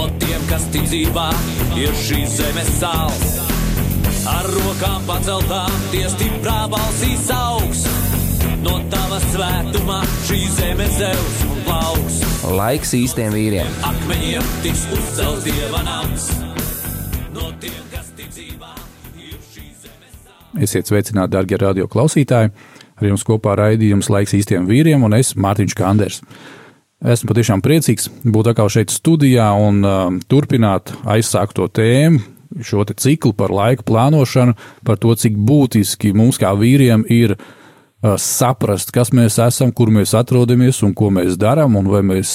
No tiem, kas tic dzīvā, ir šīs zemes sāls. Ar rokām paceltām, tie stiprā balsīs augs. No tava svētumā šī zeme zeus un plauks. Laiks īstiem vīriem. Akmeņiem tiks uzcelts dieva nams. No tiem, kas tic dzīvā, ir šīs zemes sāls. Esiet sveicināti, darbie radio klausītāji! Ar jums kopā raidījums Laiks īstiem vīriem un es, Mārtiņš Kanders. Esmu patiešām priecīgs būt atkal šeit studijā un uh, turpināt aizsākto tēmu, šo te ciklu par laika plānošanu, par to, cik būtiski mums kā vīriem ir uh, saprast, kas mēs esam, kur mēs atrodamies un ko mēs darām, un vai mēs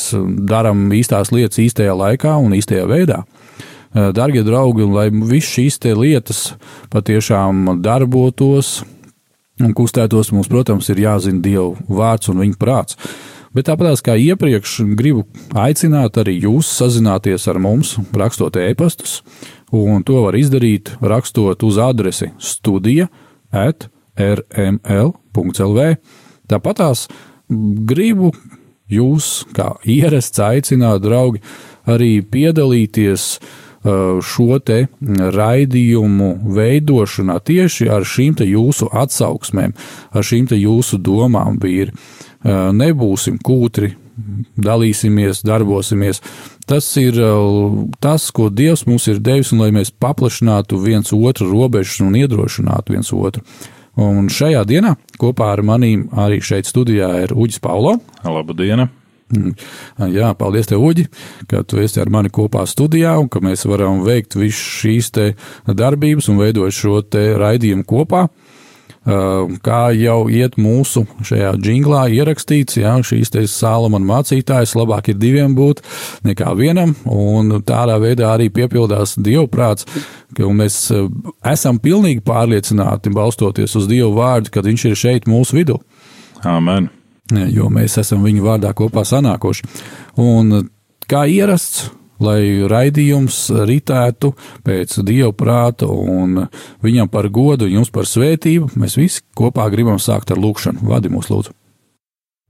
darām īstās lietas īstajā laikā un īstajā veidā. Uh, Darbie draugi, lai viss šīs lietas patiešām darbotos, un kustētos, mums, protams, ir jāzina Dieva vārds un viņa prāts. Bet tāpat kā iepriekš, gribu aicināt arī jūs sazināties ar mums, rakstot e-pastus, un to var izdarīt rakstot uz adresi studija at rml.lv. Tāpat tās gribu jūs, kā ierasts, aicināt, draugi, arī piedalīties šo te raidījumu veidošanā tieši ar šīm jūsu atsauksmēm, ar šīm jūsu domām, vīri. Uh, nebūsim kūtri, dalīsimies, darbosimies. Tas ir uh, tas, ko Dievs mums ir devis, un lai mēs paplašinātu viens otru robežas un iedrošinātu viens otru. Un šajā dienā kopā ar manīm arī šeit studijā ir Uģis Paulo. Labdien! Jā, paldies, tev, Uģi, ka tu esi ar mani kopā studijā un ka mēs varam veikt visu šīs te darbības un veidot šo te raidījumu kopā. Kā jau iet mūsu šajā jinglā ierakstīts, jā, šīs te Sālamana mācītājs labāk ir diviem būt nekā vienam, un tādā veidā arī piepildās dievprāts, ka mēs esam pilnīgi pārliecināti, balstoties uz Dievu vārdu, kad viņš ir šeit mūsu vidū. Amen! jo mēs esam viņu vārdā kopā sanākuši. Un kā ierasts, lai raidījums ritētu pēc dieva prāta un viņam par godu, jums par svētību, mēs visi kopā gribam sākt ar lūkšanu. Vadi mūs, lūdzu.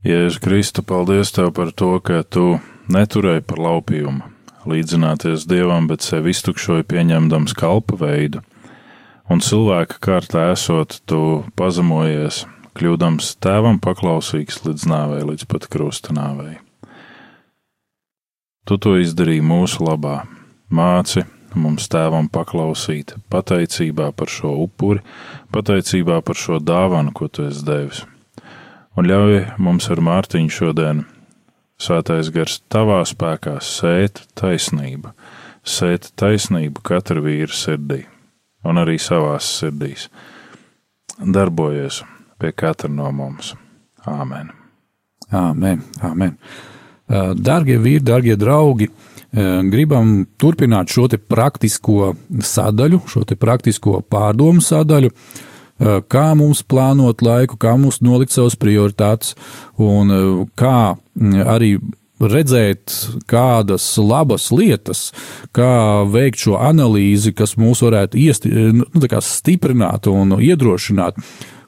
Jēzus Kristu, paldies tev par to, ka tu neturēji par laupījumu, līdzināties dievam, bet sevi iztukšoji pieņemdams kalpa veidu. Un cilvēka kārtā esot, tu pazemojies, kļūdams tēvam paklausīgs līdz nāvei, līdz pat krusta nāvei. Tu to izdarīji mūsu labā, māci mums tēvam paklausīt, pateicībā par šo upuri, pateicībā par šo dāvanu, ko tu esi devis. Un ļauj mums ar Mārtiņu šodien, Svētais gars, tavā spēkā sēt taisnību, sēt taisnību katra vīra sirdī un arī savās sirdīs. Darbojies pie katra no mums. Āmen! Āmen! Āmen. Darbie vīri, darbie draugi, gribam turpināt šo praktisko sadaļu, šo praktisko pārdomu sadaļu, kā mums plānot laiku, kā mums nolikt savas prioritātes un kā arī redzēt kādas labas lietas, kā veikt šo analīzi, kas mūs varētu iesti, nu, stiprināt un iedrošināt.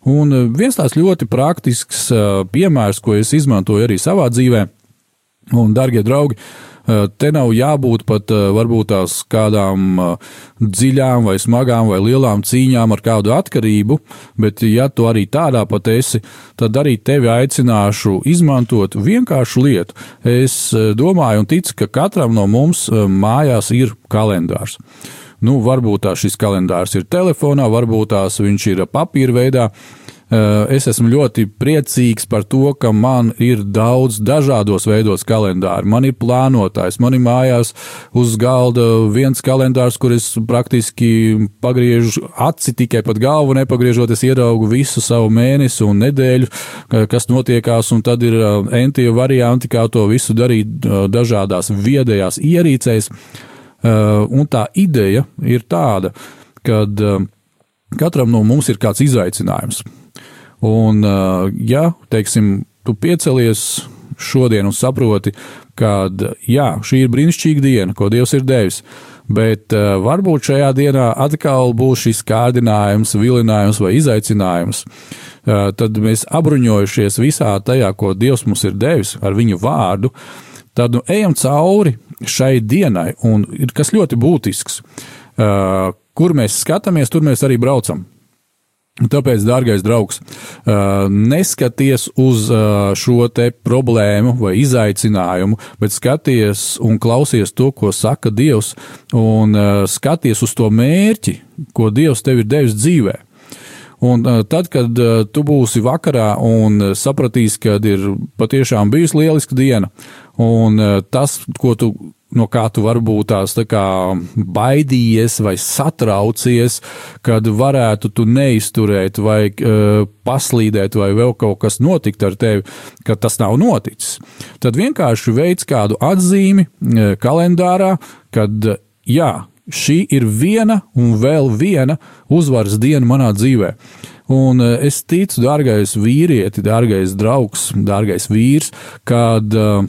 Un viens tās ļoti praktisks piemērs, ko es izmantoju arī savā dzīvēm, Un, darbie draugi, eh, te nav jābūt pat eh, varbūt tās kādām eh, dziļām vai smagām vai lielām cīņām ar kādu atkarību, bet ja tu arī tādā pat esi, tad arī tevi aicināšu izmantot vienkāršu lietu. Es domāju un ticu, ka katram no mums mājās ir kalendārs. Nu, varbūt tā šis kalendārs ir telefonā, varbūt tās viņš ir papīra veidā, es esmu ļoti priecīgs par to, ka man ir daudz dažādos veidos kalendāri. Man ir plānotājs, man ir mājās uz galda viens kalendārs, kur es praktiski pagriežu aci tikai pat galvu nepagriežot, es ieraugu visu savu mēnesi un nedēļu, kas notiekās, un tad ir eh, entie varianti, kā to visu darīt eh, dažādās viedajās ierīcēs. Un tā ideja ir tāda, ka katram no mums ir kāds izaicinājums. Un, ja, teiksim, tu piecelies šodien un saproti, ka jā, šī ir brīnišķīga diena, ko Dievs ir devis, bet varbūt šajā dienā atkal būs šis kārdinājums, vilinājums vai izaicinājums. Tad mēs apbruņojušies visā tajā, ko Dievs mums ir devis ar viņu vārdu, tad nu, ejam cauri šai dienai, un ir kas ļoti būtisks. Kur mēs skatāmies, tur mēs arī braucam. Tāpēc, dārgais draugs, neskaties uz šo te problēmu vai izaicinājumu, bet skaties un klausies to, ko saka Dievs, un skaties uz to mērķi, ko Dievs tev ir devis dzīvē. Un tad, kad tu būsi vakarā un sapratīsi, ka ir patiešām bijusi lieliska diena, un tas, ko tu no kā tu varbūt tās tā kā baidījies vai satraucies, kad varētu tu neizturēt vai uh, paslīdēt vai vēl kaut kas notikt ar tevi, ka tas nav noticis. Tad vienkārši veids kādu atzīmi uh, kalendārā, kad uh, jā, šī ir viena un vēl viena uzvaras diena manā dzīvē. Un es ticu, dārgais vīrieti, dārgais draugs, dārgais vīrs, kad uh,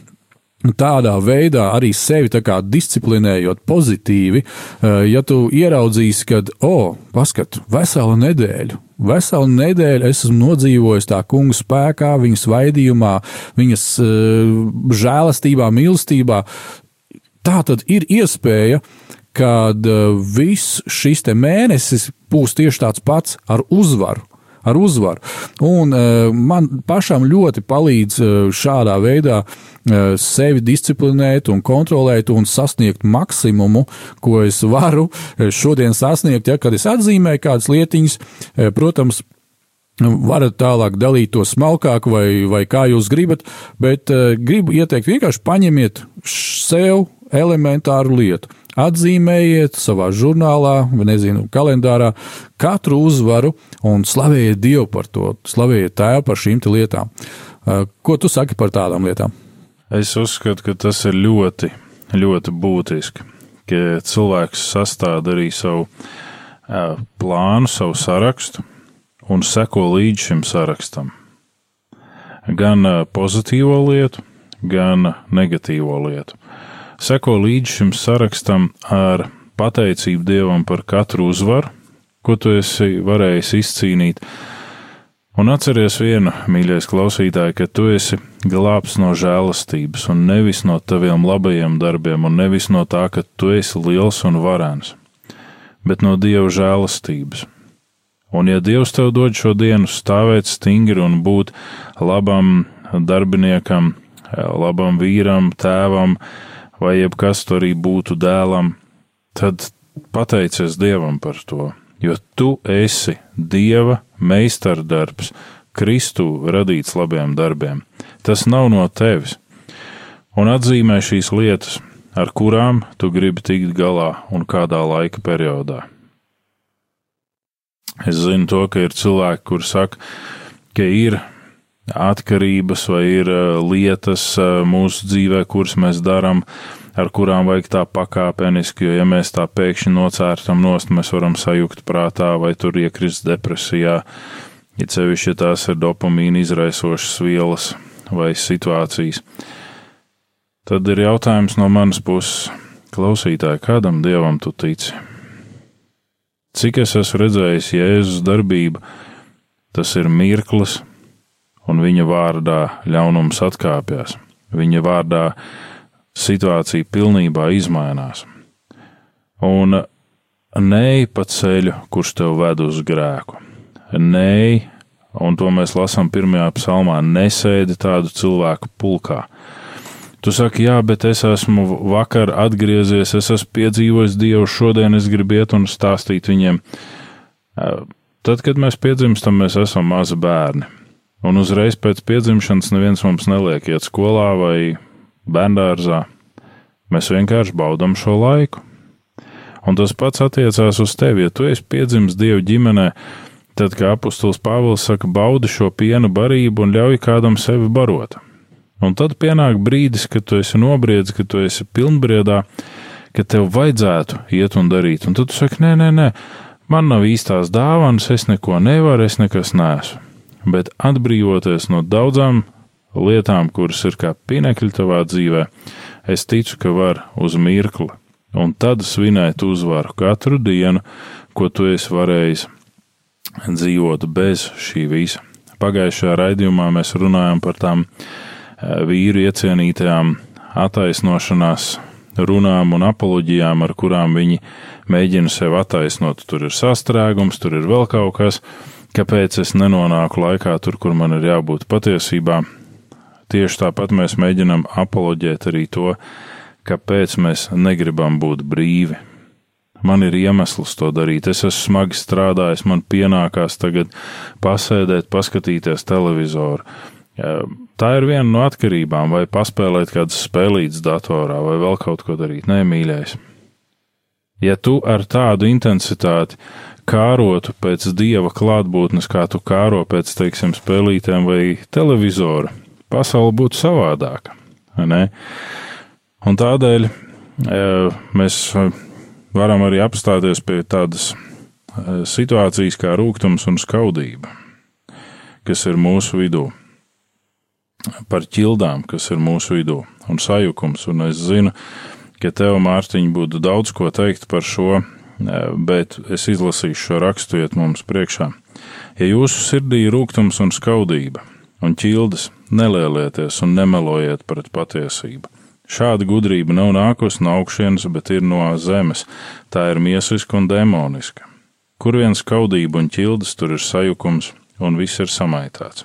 tādā veidā arī sevi disciplinējot pozitīvi, eh, ja tu ieraudzīsi, ka, o, oh, paskat, veselu nedēļu, veselu nedēļu es esmu nodzīvojis tā kunga spēkā, viņas vaidījumā, viņas uh, žēlastībā, mīlestībā, tā tad ir iespēja, kad uh, viss šis mēnesis būs tieši tāds pats ar uzvaru ar uzvaru. Un uh, man pašam ļoti palīdz uh, šādā veidā uh, sevi disciplinēt un kontrolēt un sasniegt maksimumu, ko es varu šodien sasniegt, ja kad es atzīmēju kādas lietiņas, protams, Varat tālāk dalīt to smalkāk, vai, vai kā jūs gribat, bet uh, gribu ieteikt vienkārši paņemiet sev elementāru lietu atzīmējiet savā žurnālā, nezinu, kalendārā katru uzvaru un slavējiet Dievu par to, slavējiet Tēvu par šīm lietām. Ko tu saki par tādām lietām? Es uzskatu, ka tas ir ļoti, ļoti būtiski, ka cilvēks sastāda arī savu plānu, savu sarakstu un seko līdz šim sarakstam. Gan pozitīvo lietu, gan negatīvo lietu seko līdzi šim sarakstam ar pateicību Dievam par katru uzvaru, ko tu esi varējis izcīnīt. Un atceries vienu, mīļais klausītāj, ka tu esi glābs no žēlastības, un nevis no taviem labajiem darbiem, un nevis no tā, ka tu esi liels un varens, bet no Dieva žēlastības. Un ja Dievs tev dod šo dienu stāvēt stingri un būt labam darbiniekam, labam vīram, tēvam, vai jebkas tur arī būtu dēlam, tad pateicies Dievam par to, jo tu esi Dieva meistardarbs, Kristu radīts labiem darbiem. Tas nav no tevis. Un atzīmē šīs lietas, ar kurām tu gribi tikt galā un kādā laika periodā. Es zinu to, ka ir cilvēki, kur saka, ka ir atkarības vai ir uh, lietas uh, mūsu dzīvē, kuras mēs darām, ar kurām vajag tā pakāpeniski, jo ja mēs tā pēkšņi nocērtam nost, mēs varam sajukt prātā vai tur iekrist depresijā, ja cevišķi tās ir dopamīna izraisošas vielas vai situācijas. Tad ir jautājums no manas puses, klausītāji, kādam dievam tu tici? Cik es esmu redzējis Jēzus darbību, tas ir mirklis, un viņa vārdā ļaunums atkāpjas. Viņa vārdā situācija pilnībā izmainās. Un nē, pa ceļu, kurš tev ved uz grēku. Nē, un to mēs lasām pirmajā psalmā, nesēdi tādu cilvēku pulkā. Tu saki, jā, bet es esmu vakar atgriezies, es esmu piedzīvojis Dievu, šodien es gribu iet un stāstīt viņiem. Tad, kad mēs piedzimstam, mēs esam mazi bērni. Un uzreiz pēc piedzimšanas neviens mums neliek iet skolā vai bērngārzā. Mēs vienkārši baudām šo laiku. Un tas pats attiecās uz tevi. Ja tu esi piedzimis Dieva ģimenē, tad, kā apustulis Pāvils saka, baudi šo piena barību un ļauj kādam sevi barot. Un tad pienāk brīdis, kad tu esi nobriedzis, kad tu esi pilnbriedā, ka tev vajadzētu iet un darīt, un tad tu saki, nē, nē, nē, man nav īstās dāvanas, es neko nevaru, es nekas neesmu. Bet atbrīvoties no daudzām lietām, kuras ir kā pinekļi tavā dzīvē, es ticu, ka var uz mirkli, un tad svinēt uzvaru katru dienu, ko tu esi varējis dzīvot bez šī visa. Pagājušajā raidījumā mēs runājam par tām eh, vīru iecienītajām attaisnošanās runām un apoloģijām, ar kurām viņi mēģina sev attaisnot. Tur ir sastrēgums, tur ir vēl kaut kas, kāpēc es nenonāku laikā tur, kur man ir jābūt patiesībā. Tieši tāpat mēs mēģinam apoloģēt arī to, kāpēc mēs negribam būt brīvi. Man ir iemesls to darīt. Es esmu smagi strādājis, man pienākās tagad pasēdēt, paskatīties televizoru. Tā ir viena no atkarībām, vai paspēlēt kādas spēlītas datorā, vai vēl kaut ko darīt. Nē, mīļais. Ja tu ar tādu intensitāti kārotu pēc dieva klātbūtnes, kā tu kāro pēc, teiksim, spēlītēm vai televizora, pasaule būtu savādāka. Ne? Un tādēļ mēs varam arī apstāties pie tādas situācijas kā rūkums un skaudība, kas ir mūsu vidū, par ķildām, kas ir mūsu vidū, un sajukums. Un es zinu, ka tev, Mārtiņ, būtu daudz ko teikt par šo, bet es izlasīšu šo rakstu, iet mums priekšā. Ja jūsu sirdī ir rūkums un skaudība, un ķildes, nelielieties un nemelojiet pret patiesību. Šāda gudrība nav nākusi no augšienes, bet ir no zemes. Tā ir miesiska un demoniska. Kur viens skaudība un ķildes, tur ir sajukums, un viss ir samaitāts.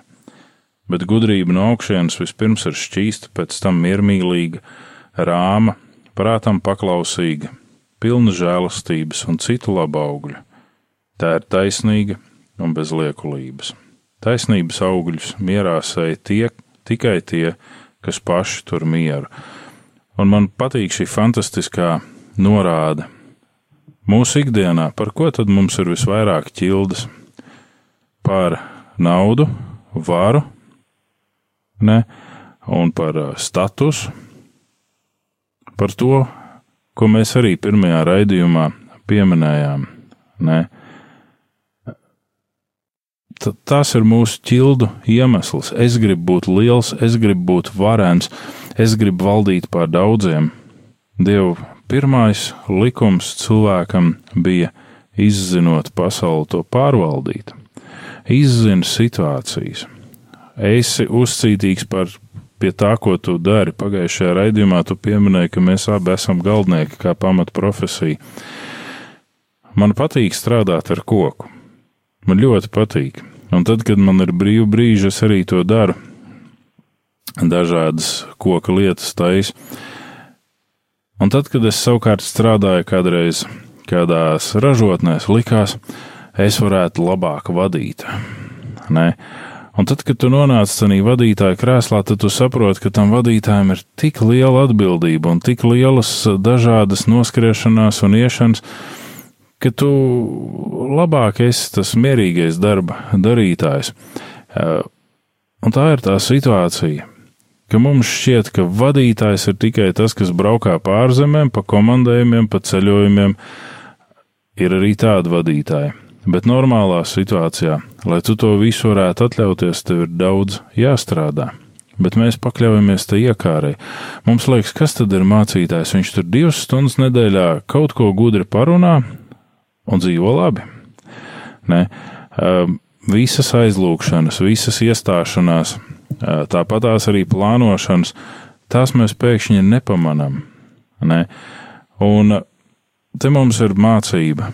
Bet gudrība no augšienes vispirms ir šķīsta, pēc tam miermīlīga, rāma, prātam paklausīga, pilna žēlastības un citu labu augļu. Tā ir taisnīga un bez liekulības. Taisnības augļus mierā sēja tie, tikai tie, kas paši tur mieru Un man patīk šī fantastiskā norāde. Mūsu ikdienā, par ko tad mums ir visvairāk ķildes? Par naudu, varu, ne, un par uh, statusu, par to, ko mēs arī pirmajā raidījumā pieminējām. Ne. T tas ir mūsu ķildu iemesls. Es gribu būt liels, es gribu būt varens, Es gribu valdīt pār daudziem. Dieva pirmais likums cilvēkam bija izzinot pasauli to pārvaldīt. Izzini situācijas. Esi uzcītīgs par pie tā, ko tu dari. Pagājušajā raidījumā tu pieminēji, ka mēs abi esam galdnieki kā pamatprofesija. Man patīk strādāt ar koku. Man ļoti patīk. Un tad, kad man ir brīvi brīži, es arī to daru dažādas koka lietas taisa. Un tad, kad es savukārt strādāju kādreiz kādās ražotnēs, likās, es varētu labāk vadīt. Ne? Un tad, kad tu nonāc tādā vadītāja krēslā, tad tu saproti, ka tam vadītājam ir tik liela atbildība un tik lielas dažādas noskriešanās un iešanas, ka tu labāk esi tas mierīgais darba darītājs. Un tā ir tā situācija ka mums šķiet, ka vadītājs ir tikai tas, kas braukā pārzemēm, pa komandējumiem, pa ceļojumiem. Ir arī tādi vadītāji. Bet normālā situācijā, lai tu to visu varētu atļauties, tev ir daudz jāstrādā. Bet mēs pakļaujamies te iekārai. Mums liekas, kas tad ir mācītājs? Viņš tur divas stundas nedēļā kaut ko gudri parunā un dzīvo labi. Ne? Visas aizlūkšanas, visas iestāšanās, Tāpat tās arī plānošanas, tās mēs pēkšņi nepamanām. Ne? Un te mums ir mācība,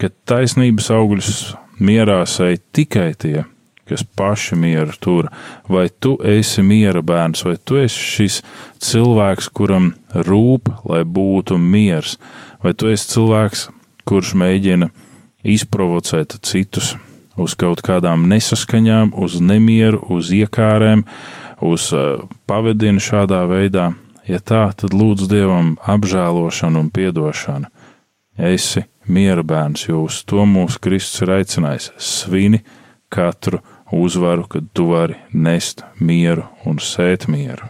ka taisnības augļus mierā sēž tikai tie, kas paši mieru tur. Vai tu esi miera bērns, vai tu esi šis cilvēks, kuram rūp, lai būtu miers, vai tu esi cilvēks, kurš mēģina izprovocēt citus uz kaut kādām nesaskaņām, uz nemieru, uz iekārēm, uz uh, pavadinu šādā veidā. Ja tā, tad lūdz Dievam apžēlošanu un piedošanu. Esi miera bērns, jo uz to mūsu Kristus ir aicinājis. Svini katru uzvaru, kad tu vari nest mieru un sēt mieru.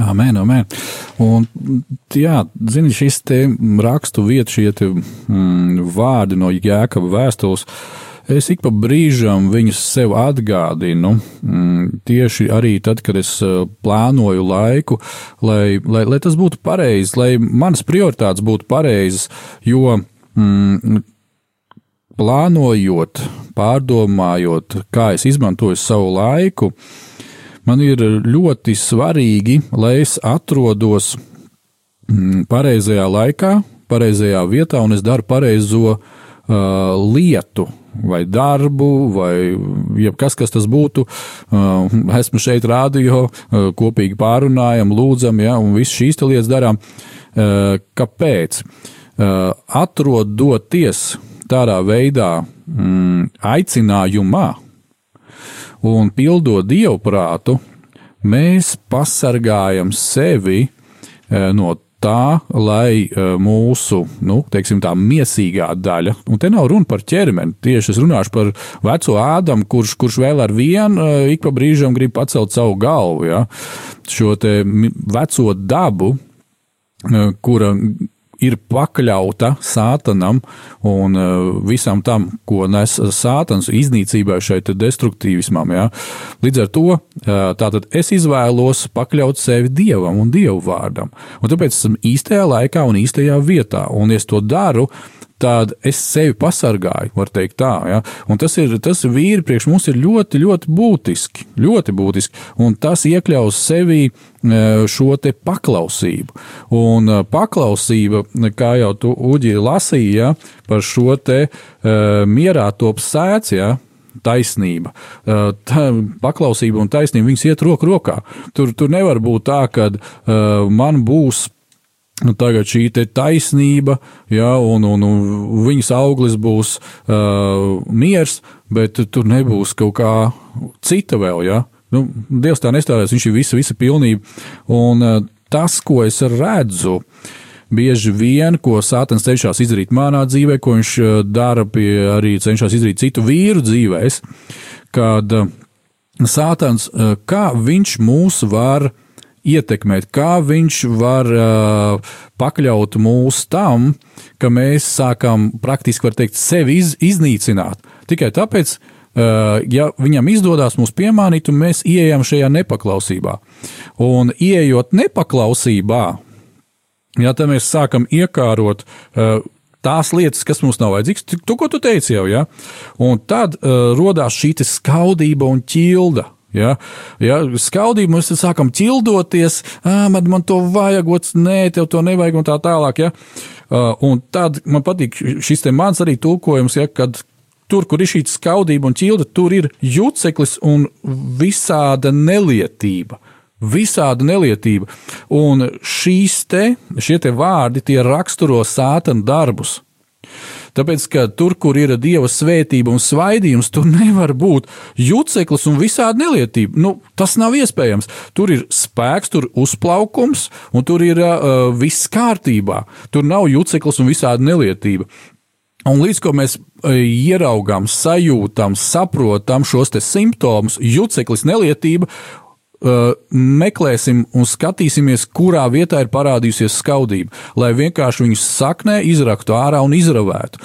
Amen, amen. Un, jā, zini, šis te rakstu vietas, šie te, mm, vārdi no Jēkaba vēstules, es ik pa brīžam viņus sev atgādinu. Mm, tieši arī tad, kad es uh, plānoju laiku, lai, lai, lai tas būtu pareizi, lai manas prioritātes būtu pareizas, jo mm, plānojot, pārdomājot, kā es izmantoju savu laiku, man ir ļoti svarīgi, lai es atrodos mm, pareizajā laikā, pareizajā vietā un es daru pareizo uh, lietu. Vai darbu, vai jebkas, kas tas būtu. Uh, esmu šeit, rādio, uh, kopīgi pārunājam, lūdzam, ja, un viss šīs lietas darām. Uh, kāpēc? Uh, atrodoties tādā veidā, mm, aicinājumā, un pildot dievprātu, mēs pasargājam sevi no tā, lai eh, mūsu, nu, teiksim, tā miesīgā daļa, un te nav runa par ķermeni, tieši es runāšu par veco ādamu, kurš, kurš vēl ar vienu eh, ik pa brīžam grib pacelt savu galvu, ja? šo te veco dabu, kura ir pakļauta sātanam un uh, visam tam, ko nes sātans iznīcībai šeit destruktīvismam. Ja? Līdz ar to uh, tātad es izvēlos pakļaut sevi dievam un dievu vārdam. Un tāpēc esmu īstajā laikā un īstajā vietā, un es to daru tad es sevi pasargāju, var teikt tā. Ja? Un tas ir, tas vīri priekš mums ir ļoti, ļoti būtiski, ļoti būtiski, un tas iekļaus sevī e, šo te paklausību. Un e, paklausība, kā jau tu, Uģi, lasīji, ja, par šo te uh, mierā top sēts, ja, taisnība. Tā, paklausība un taisnība viņas iet roku rokā. Tur, tur nevar būt tā, ka uh, man būs Nu, tagad šī taisnība, ja, un, un, un viņas auglis būs uh, miers, bet tur nebūs kaut kā cita vēl. Ja. Nu, Dievs tā nestādās, viņš ir visa, visa pilnība. Un uh, tas, ko es redzu, bieži vien, ko Sātans cenšas izdarīt manā dzīvē, ko viņš uh, dara pie arī cenšas izdarīt citu vīru dzīvēs, kad uh, Sātans, uh, kā viņš mūs var ietekmēt, kā viņš var uh, pakļaut mūs tam, ka mēs sākam praktiski, var teikt, sevi iz, iznīcināt. Tikai tāpēc, uh, ja viņam izdodas mūs piemānīt, un mēs ieejam šajā nepaklausībā. Un ieejot nepaklausībā, ja tā mēs sākam iekārot uh, tās lietas, kas mums nav vajadzīgas, to, ko tu teici jau, ja? un tad uh, rodās šī skaudība un ķilda. Ja, ja skaudību mēs sākam ķildoties, man, man to vajag, ots, nē, tev to nevajag un tā tālāk. Ja. Un tad man patīk šis te mans arī tulkojums, ja, kad tur, kur ir šī skaudība un ķilda, tur ir juceklis un visāda nelietība. Visāda nelietība. Un šīs te, šie te vārdi, tie raksturo sātana darbus. Tāpēc, ka tur, kur ir dieva svētība un svaidījums, tur nevar būt juceklis un visādi nelietība. Nu, tas nav iespējams. Tur ir spēks, tur ir uzplaukums, un tur ir uh, viss kārtībā. Tur nav juceklis un visādi nelietība. Un līdz ko mēs ieraugām, sajūtam, saprotam šos simptomus, juceklis, nelietība, Uh, meklēsim un skatīsimies, kurā vietā ir parādījusies skaudība, lai vienkārši viņus saknē izraktu ārā un izravētu.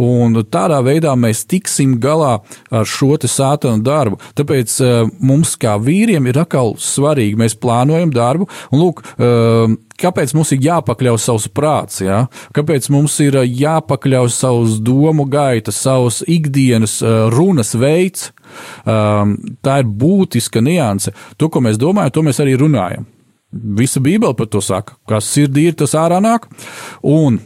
Un tādā veidā mēs tiksim galā ar šo sātanu darbu. Tāpēc uh, mums, kā vīriem, ir atkal svarīgi, mēs plānojam darbu, un lūk, uh, kāpēc mums ir jāpakļauj savs prāts, ja? kāpēc mums ir jāpakļauj savs domu gaita, savs ikdienas runas veids, tā ir būtiska nianse. To, ko mēs domājam, to mēs arī runājam. Visa Bībele par to saka, kas sirdī ir, tas ārā nāk. Un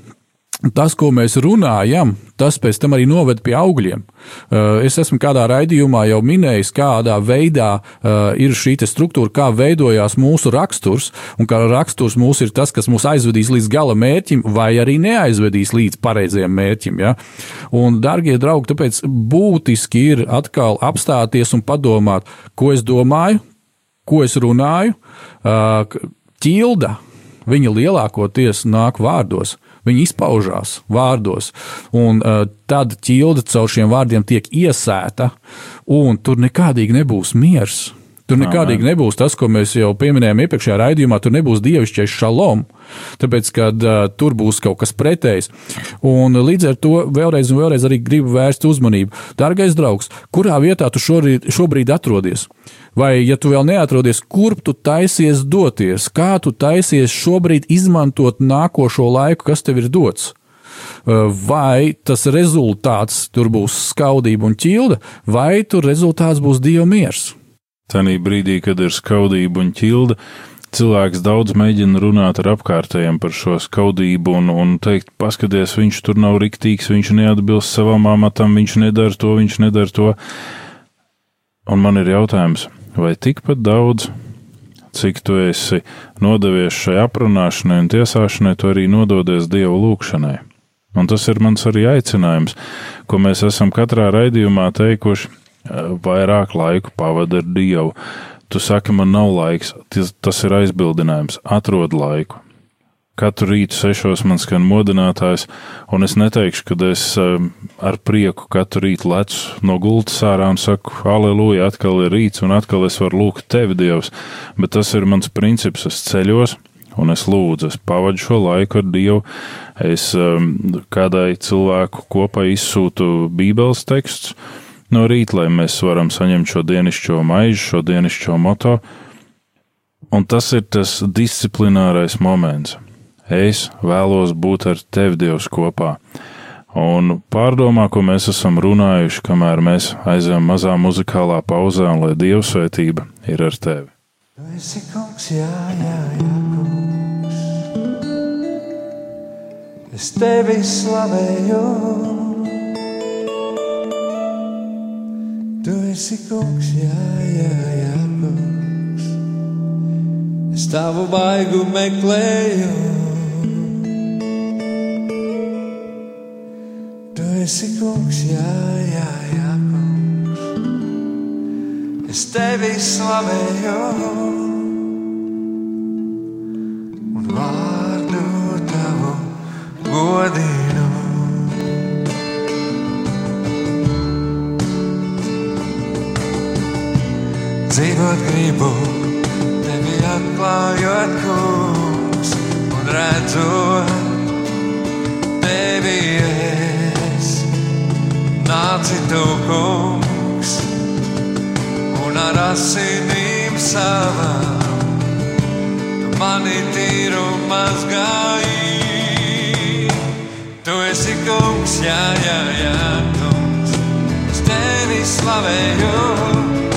tas, ko mēs runājam, tas pēc tam arī noved pie augļiem. Uh, es esmu kādā raidījumā jau minējis, kādā veidā uh, ir šī struktūra, kā veidojās mūsu raksturs, un kā raksturs mūs ir tas, kas mūs aizvedīs līdz gala mērķim, vai arī neaizvedīs līdz pareizajam mērķim. Ja? Un, darbie draugi, tāpēc būtiski ir atkal apstāties un padomāt, ko es domāju, ko es runāju. Uh, ķilda, viņa lielākoties nāk vārdos. Viņi izpaužās vārdos, un uh, tad ķilde caur šiem vārdiem tiek iesēta, un tur nekādīgi nebūs miers. Tur nekādīgi nebūs tas, ko mēs jau pieminējām iepriekšējā raidījumā, tur nebūs dievišķais šalom, tāpēc, ka uh, tur būs kaut kas pretējs. Un līdz ar to vēlreiz un vēlreiz arī gribu vērst uzmanību. Dārgais draugs, kurā vietā tu šorīt, šobrīd atrodies? Vai, ja tu vēl neatrodies, kurp tu taisies doties, kā tu taisies šobrīd izmantot nākošo laiku, kas tev ir dots? Vai tas rezultāts tur būs skaudība un ķilda, vai tur rezultāts būs dieva miers? Tanī brīdī, kad ir skaudība un ķilda, cilvēks daudz mēģina runāt ar apkārtējiem par šo skaudību un, un teikt, paskaties, viņš tur nav riktīgs, viņš neatbilst savam amatam, viņš nedara to, viņš nedara to. Un man ir jautājums, vai tikpat daudz, cik tu esi nodevies šai aprunāšanai un tiesāšanai, tu arī nododies Dieva lūgšanai? Un tas ir mans arī aicinājums, ko mēs esam katrā raidījumā teikuši, vairāk laiku pavadi ar Dievu. Tu saki, man nav laiks, tas ir aizbildinājums, atrod laiku. Katru rītu sešos man skan modinātājs, un es neteikšu, ka es ar prieku katru rītu lecu no gultas ārā un saku, aleluja, atkal ir rīts, un atkal es varu lūgt tevi, Dievs, bet tas ir mans princips, es ceļos, un es lūdzu, es pavadu šo laiku ar Dievu, es um, kādai cilvēku kopā izsūtu Bībeles tekstus no rīta, lai mēs varam saņemt šo dienišķo maizi, šo dienišķo moto. Un tas ir tas disciplinārais moments. Es vēlos būt ar tevi, Dievs, kopā. Un pārdomā, ko mēs esam runājuši, kamēr mēs aizējām mazā muzikālā pauzē, un lai Dieva svētība ir ar tevi. Tu esi kungs, jā, jā, jā, kungs. Es tevi slavēju. Tu esi kungs, jā, jā, jā, kungs. Es tavu baigu meklēju. Tu esi kungs, jā, jā, jā, kungs. Es tevi slavēju. godinu. Dzīvot gribu, tevi atklājot, kungs, un redzot tevi es. Nāci tu, kungs, un ar asinīm savām mani tīru mazgāji. Tu esi kungs, jā, jā, jā, kungs. Es tevi slavēju.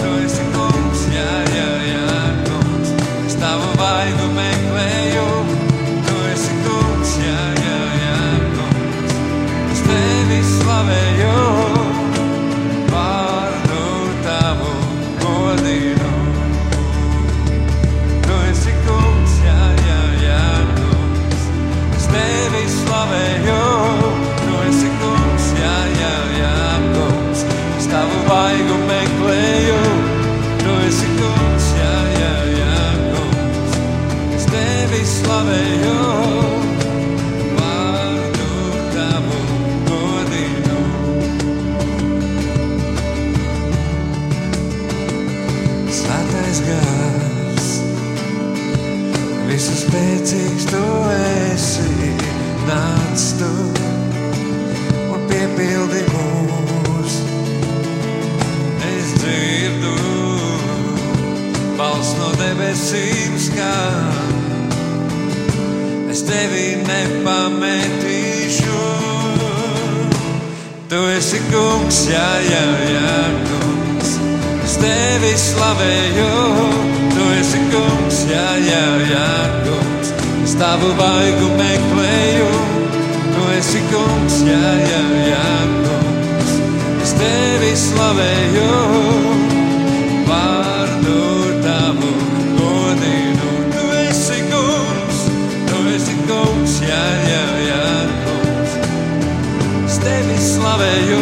Slavēju,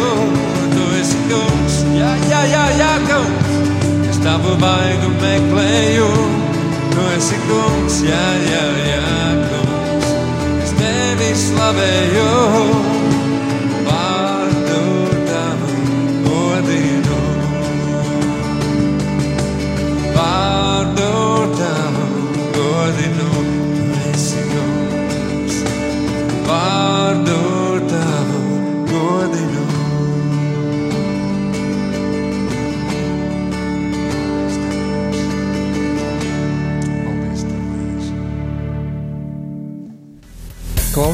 tu esi kungs, jā, jā, jā, jā, kungs. Es tavu vaigu meklēju, tu esi kungs, jā, jā, jā, kungs. Es tevi slavēju.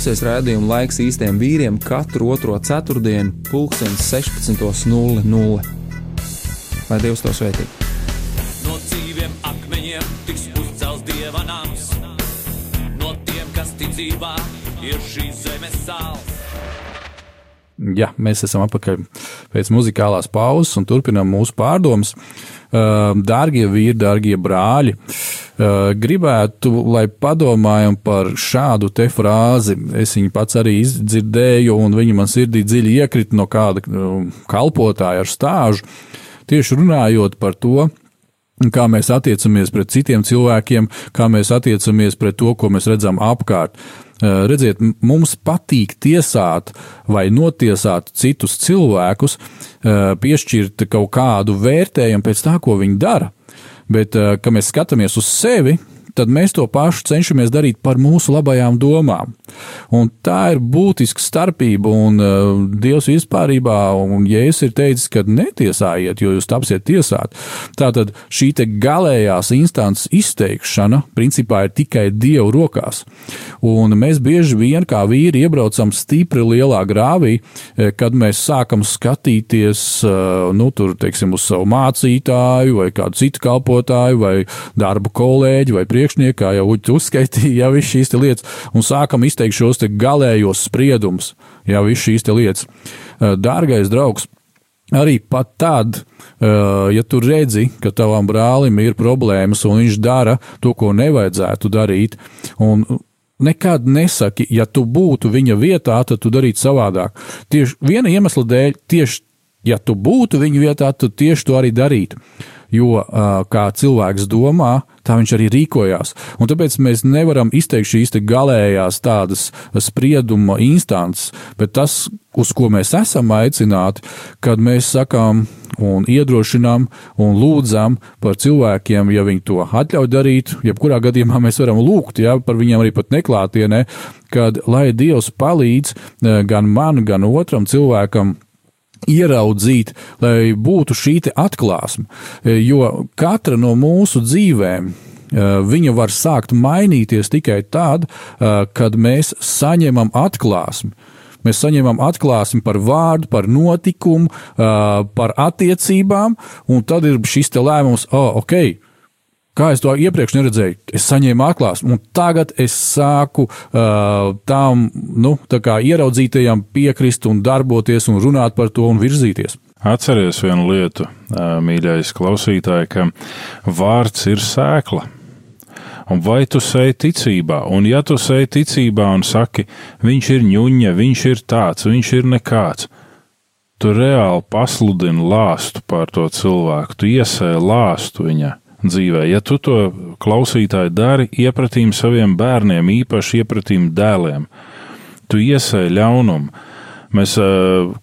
Klausies rādījumu laiks īstiem vīriem katru otro ceturtdienu, pulksten 16.00. Lai Dievs to svētī! No dzīviem akmeņiem tiks uzcelts dieva nams. No tiem, kas ticībā ir šīs zemes sāls. Jā, mēs esam atpakaļ pēc muzikālās pauzes un turpinām mūsu pārdomas. Dārgie vīri, dārgie brāļi, uh, gribētu, lai padomājam par šādu te frāzi. Es viņu pats arī izdzirdēju, un viņa man sirdī dziļi iekrita no kāda uh, kalpotāja ar stāžu. Tieši runājot par to, kā mēs attiecamies pret citiem cilvēkiem, kā mēs attiecamies pret to, ko mēs redzam apkārt. Uh, redziet, mums patīk tiesāt vai notiesāt citus cilvēkus, piešķirt kaut kādu vērtējumu pēc tā, ko viņi dara. Bet, uh, kad mēs skatāmies uz sevi, tad mēs to pašu cenšamies darīt par mūsu labajām domām. Un tā ir būtiska starpība, un uh, Dievs vispārībā, un Jēzus ir teicis, ka netiesājiet, jo jūs tapsiet tiesāt. Tātad šī te galējās instances izteikšana principā ir tikai Dieva rokās. Un mēs bieži vien kā vīri iebraucam stipri lielā grāvī, eh, kad mēs sākam skatīties, uh, nu, tur, teiksim, uz savu mācītāju vai kādu citu kalpotāju vai darbu kolēģi vai priekšnieku, kā jau uzskaitīja, jau viss šīs lietas, un sākam izteikt šos galējos spriedumus, jau viss šīs lietas. Uh, Dārgais draugs, arī pat tad, uh, ja tu redzi, ka tavam brālim ir problēmas un viņš dara to, ko nevajadzētu darīt, un nekad nesaki, ja tu būtu viņa vietā, tad tu darītu savādāk. Tieši viena iemesla dēļ, tieši ja tu būtu viņa vietā, tad tieši to arī darītu. Jo kā cilvēks domā, tā viņš arī rīkojās. Un tāpēc mēs nevaram izteikt šīs galējās tādas sprieduma instances, bet tas, uz ko mēs esam aicināti, kad mēs sakām un iedrošinām un lūdzam par cilvēkiem, ja viņi to atļauj darīt, jebkurā gadījumā mēs varam lūgt, ja par viņiem arī pat neklātienē, kad lai Dievs palīdz gan man, gan otram cilvēkam ieraudzīt, lai būtu šī atklāsme. Jo katra no mūsu dzīvēm. Viņa var sākt mainīties tikai tad, kad mēs saņemam atklāsmi. Mēs saņemam atklāsmi par vārdu, par notikumu, par attiecībām, un tad ir šis lēmums, oh, ok, Kā es to iepriekš neredzēju, es saņēmu atklāsmi, un tagad es sāku uh, tām nu, tā ieraudzītajām piekrist un darboties un runāt par to un virzīties. Atceries vienu lietu, mīļais klausītāj, ka vārds ir sēkla. Un vai tu sēji ticībā, un ja tu sēji ticībā un saki, viņš ir ņuņa, viņš ir tāds, viņš ir nekāds, tu reāli pasludini lāstu par to cilvēku, tu iesēji lāstu viņai dzīvē. Ja tu to klausītāji dari iepratīm saviem bērniem, īpaši iepratīm dēliem, tu iesēji ļaunumu. Mēs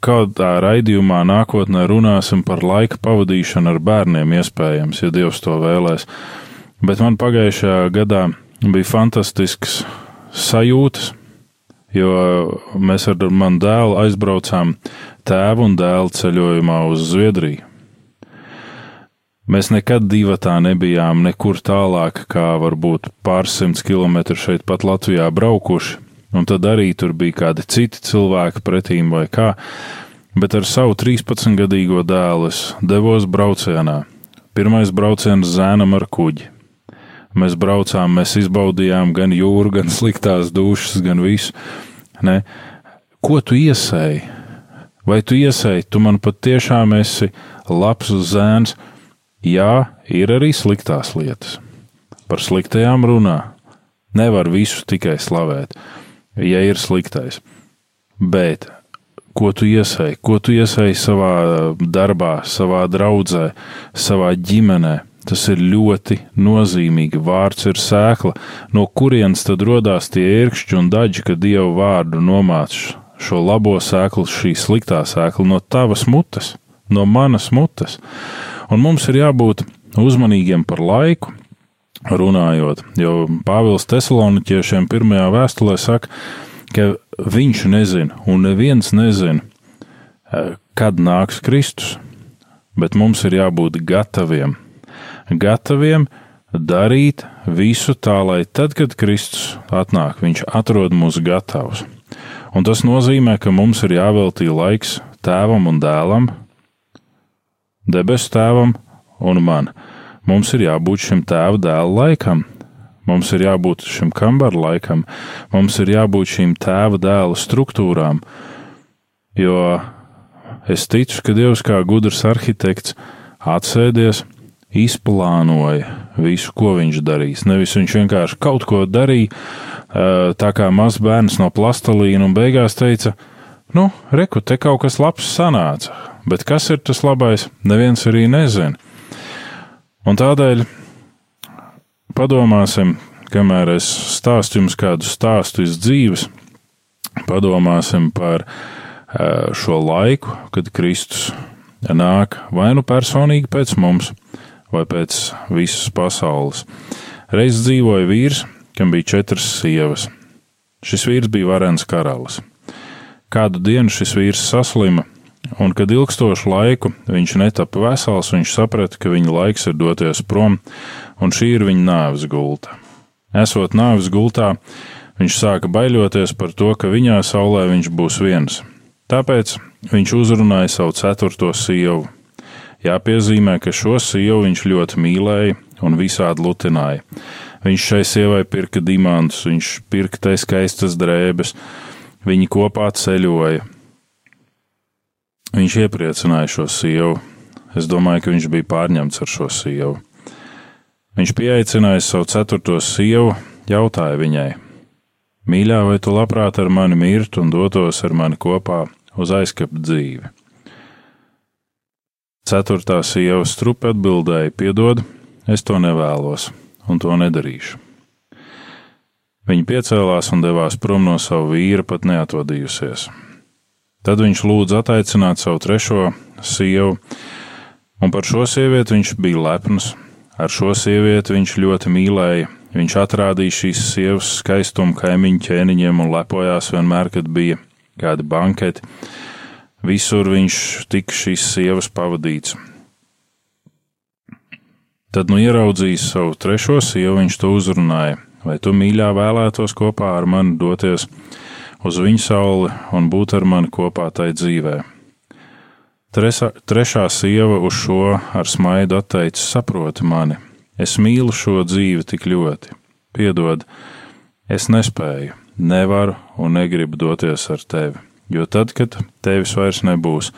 kādā raidījumā nākotnē runāsim par laika pavadīšanu ar bērniem, iespējams, ja Dievs to vēlēs. Bet man pagājušajā gadā bija fantastisks sajūtas, jo mēs ar manu dēlu aizbraucām tēvu un dēlu ceļojumā uz Zviedriju. Mēs nekad divatā nebijām nekur tālāk, kā varbūt pārsimts kilometru šeit pat Latvijā braukuši, un tad arī tur bija kādi citi cilvēki pretīm vai kā, bet ar savu 13-gadīgo dēlu es devos braucienā. Pirmais brauciens zēnam ar kuģi. Mēs braucām, mēs izbaudījām gan jūru, gan sliktās dušas, gan visu. Ne? Ko tu iesēji? Vai tu iesēji, tu man patiešām esi labs zēns? Jā, ir arī sliktās lietas. Par sliktajām runā. Nevar visu tikai slavēt, ja ir sliktais. Bet ko tu iesēji, ko tu iesēji savā darbā, savā draudzē, savā ģimenē, tas ir ļoti nozīmīgi. Vārds ir sēkla, no kurienes tad radās tie ērkšķi un daļi, kad dievu vārdu nomāc šo labo sēklu, šī sliktā sēkla no tavas mutes, no manas mutes. Un mums ir jābūt uzmanīgiem par laiku, runājot. Jo Pāvils Tesaloniķiešiem pirmajā vēstulē saka, ka viņš nezina, un neviens nezina, eh, kad nāks Kristus, bet mums ir jābūt gataviem. Gataviem darīt visu tā, lai tad, kad Kristus atnāk, viņš atrod mūs gatavus. Un tas nozīmē, ka mums ir jāveltī laiks tēvam un dēlam, debesu tēvam un man. Mums ir jābūt šim tēva dēla laikam, mums ir jābūt šim kambaru laikam, mums ir jābūt šīm tēva dēla struktūrām, jo es ticu, ka Dievs kā gudrs arhitekts atsēdies, izplānoja visu, ko viņš darīs. Nevis viņš vienkārši kaut ko darīja, tā kā mazs bērns no plastelīna un beigās teica, nu, reku, te kaut kas labs sanāca, bet kas ir tas labais, neviens arī nezina. Un tādēļ padomāsim, kamēr es stāstu jums kādu stāstu iz dzīves, padomāsim par šo laiku, kad Kristus nāk vai nu personīgi pēc mums, vai pēc visas pasaules. Reiz dzīvoja vīrs, kam bija četras sievas. Šis vīrs bija varens karalis. Kādu dienu šis vīrs saslima, un kad ilgstošu laiku viņš netapa vesels, viņš saprata, ka viņa laiks ir doties prom, un šī ir viņa nāves gulta. Esot nāves gultā, viņš sāka baiļoties par to, ka viņā saulē viņš būs viens. Tāpēc viņš uzrunāja savu ceturto sievu. Jāpiezīmē, ka šo sievu viņš ļoti mīlēja un visādi lutināja. Viņš šai sievai pirka diamantus, viņš pirka tai skaistas drēbes, viņi kopā ceļoja. Viņš iepriecināja šo sievu. Es domāju, ka viņš bija pārņemts ar šo sievu. Viņš pieaicināja savu ceturto sievu, jautāja viņai: Mīļā, vai tu labprāt ar mani mirtu un dotos ar mani kopā uz aizkapu dzīvi? Ceturtā sieva strupi atbildēja: Piedod, es to nevēlos un to nedarīšu. Viņa piecēlās un devās prom no sava vīra, pat neatvadījusies. Tad viņš lūdza attaicināt savu trešo sievu, un par šo sievieti viņš bija lepns. Ar šo sievieti viņš ļoti mīlēja. Viņš atrādīja šīs sievas skaistumu kaimiņu ķēniņiem un lepojās vienmēr, kad bija kādi banketi. Visur viņš tika šīs sievas pavadīts. Tad, nu ieraudzījis savu trešo sievu, viņš to uzrunāja: Vai tu mīļā vēlētos kopā ar mani doties uz viņu sauli un būt ar mani kopā tai dzīvē? Tresa, trešā sieva uz šo ar smaidu atteica: Saproti mani, es mīlu šo dzīvi tik ļoti. Piedod, es nespēju, nevaru un negribu doties ar tevi, jo tad, kad tevis vairs nebūs,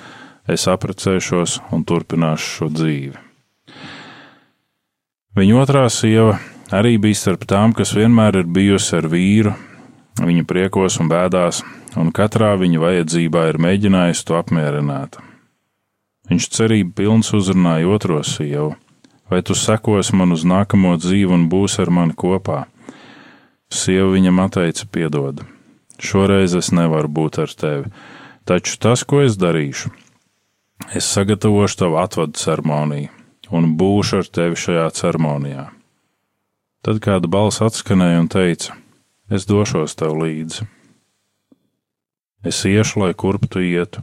es apprecēšos un turpināšu šo dzīvi. Viņa otrā sieva arī bija starp tām, kas vienmēr ir bijusi ar vīru, viņa priekos un bēdās, un katrā viņa vajadzībā ir mēģinājusi to apmierināt. Viņš cerību pilns uzrunāja otro sievu: Vai tu sekos man uz nākamo dzīvi un būsi ar mani kopā? Sieva viņam atteica: Piedod, šoreiz es nevaru būt ar tevi, taču tas, ko es darīšu, es sagatavošu tavu atvadu ceremoniju un būšu ar tevi šajā ceremonijā. Tad kāda balss atskanēja un teica: Es došos tev līdzi. Es iešu, lai kurp tu ietu,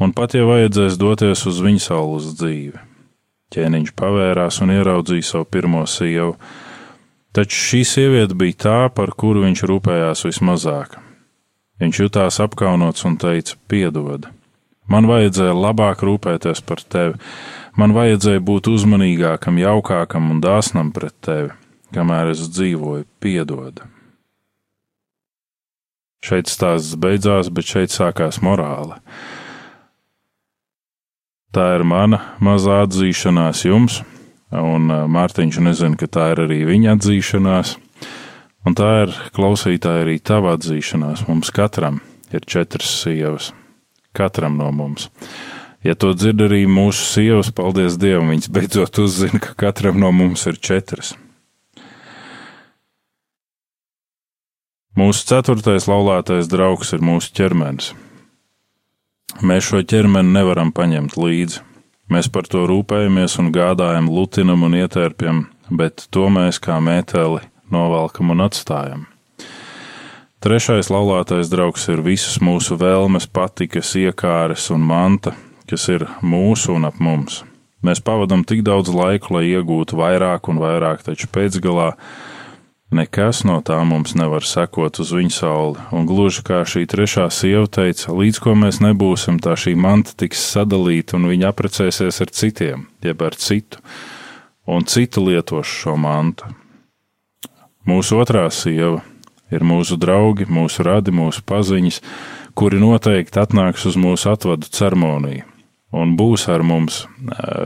un pat ja vajadzēs doties uz viņa saules dzīvi. Ķēniņš pavērās un ieraudzīja savu pirmo sievu, taču šī sieviete bija tā, par kuru viņš rūpējās vismazāk. Viņš jutās apkaunots un teica: Piedod, man vajadzēja labāk rūpēties par tevi, Man vajadzēja būt uzmanīgākam, jaukākam un dāsnam pret tevi, kamēr es dzīvoju, piedod. Šeit stāsts beidzās, bet šeit sākās morāla. Tā ir mana mazā atzīšanās jums, un Mārtiņš nezina, ka tā ir arī viņa atzīšanās, un tā ir klausītāja arī tava atzīšanās. Mums katram ir četras sievas, katram no mums. Ja to dzird arī mūsu sievas, paldies Dievam, viņas beidzot uzzina, ka katram no mums ir četras. Mūsu ceturtais laulātais draugs ir mūsu ķermenis. Mēs šo ķermeni nevaram paņemt līdzi. Mēs par to rūpējamies un gādājam, lutinam un ietērpjam bet to mēs kā mēteli novelkam un atstājam. Trešais laulātais draugs ir visas mūsu vēlmes, patikas, iekāres un manta, kas ir mūsu un ap mums. Mēs pavadām tik daudz laika, lai iegūtu vairāk un vairāk, taču pēcgalā nekas no tā mums nevar sekot uz viņa sauli. Un gluži kā šī trešā sieva teica, līdz ko mēs nebūsim, tā šī manta tiks sadalīta un viņa apprecēsies ar citiem, jeb ar citu, un citu lietošu šo mantu. Mūsu otrā sieva ir mūsu draugi, mūsu radi, mūsu paziņas, kuri noteikti atnāks uz mūsu atvadu ceremoniju un būs ar mums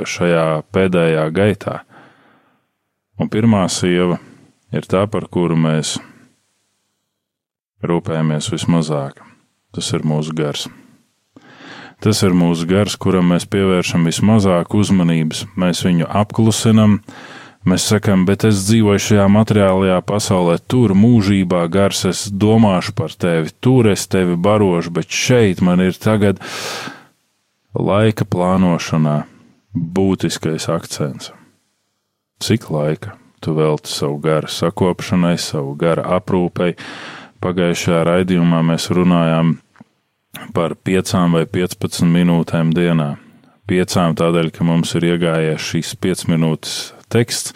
šajā pēdējā gaitā. Un pirmā sieva ir tā, par kuru mēs rūpējamies vismazāk. Tas ir mūsu gars. Tas ir mūsu gars, kuram mēs pievēršam vismazāk uzmanības, mēs viņu apklusinam, Mēs sakām, bet es dzīvoju šajā materiālajā pasaulē, tur mūžībā gars, es domāšu par tevi, tur es tevi barošu, bet šeit man ir tagad laika plānošanā būtiskais akcents. Cik laika tu velti savu garu sakopšanai, savu garu aprūpei? Pagājušajā raidījumā mēs runājām par piecām vai 15 minūtēm dienā. Piecām tādēļ, ka mums ir iegājies šīs 5 minūtes teksts,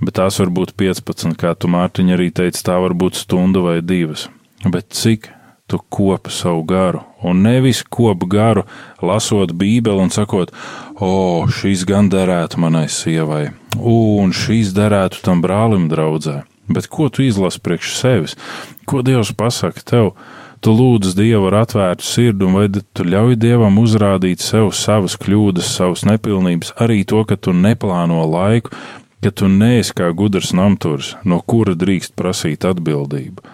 bet tās var būt 15, kā tu Mārtiņa arī teici, tā var būt stunda vai divas. Bet cik tu kopi savu garu, un nevis kopi garu, lasot Bībeli un sakot, o, šīs gan derētu manai sievai, un šīs derētu tam brālim draudzē. Bet ko tu izlasi priekš sevis? Ko Dievs pasaka tev? Tu lūdz Dievu ar atvērtu sirdi, vai tu ļauj Dievam uzrādīt sev savas kļūdas, savas nepilnības, arī to, ka tu neplāno laiku, ka tu neesi kā gudrs namturs, no kura drīkst prasīt atbildību.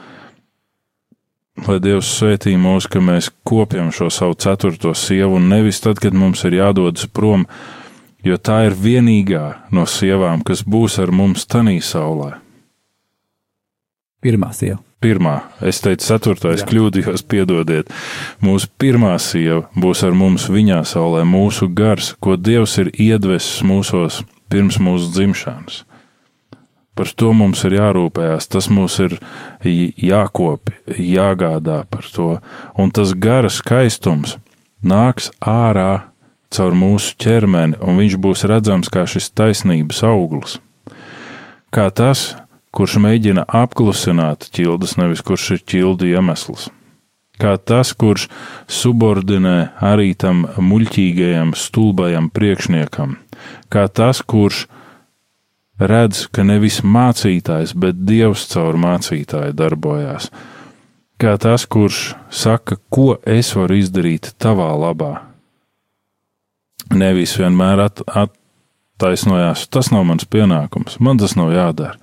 Lai Dievs svētī mūs, ka mēs kopjam šo savu ceturto sievu, un nevis tad, kad mums ir jādodas prom, jo tā ir vienīgā no sievām, kas būs ar mums tanī saulē. Pirmā sieva. Pirmā, es teicu, ceturtais, kļūdījos, piedodiet. Mūsu pirmā sieva būs ar mums viņā saulē, mūsu gars, ko Dievs ir iedvesis mūsos pirms mūsu dzimšanas. Par to mums ir jārūpējās, tas mums ir jākopi, jāgādā par to, un tas gara skaistums nāks ārā caur mūsu ķermeni, un viņš būs redzams kā šis taisnības auglis. Kā tas, kurš mēģina apklusināt ķildes, nevis kurš ir ķildu iemesls. Kā tas, kurš subordinē arī tam muļķīgajam, stulbajam priekšniekam, kā tas, kurš redz, ka nevis mācītājs, bet dievs caur mācītāju darbojās, kā tas, kurš saka, ko es varu izdarīt tavā labā. Nevis vienmēr at, attaisnojās, tas nav mans pienākums, man tas nav jādara.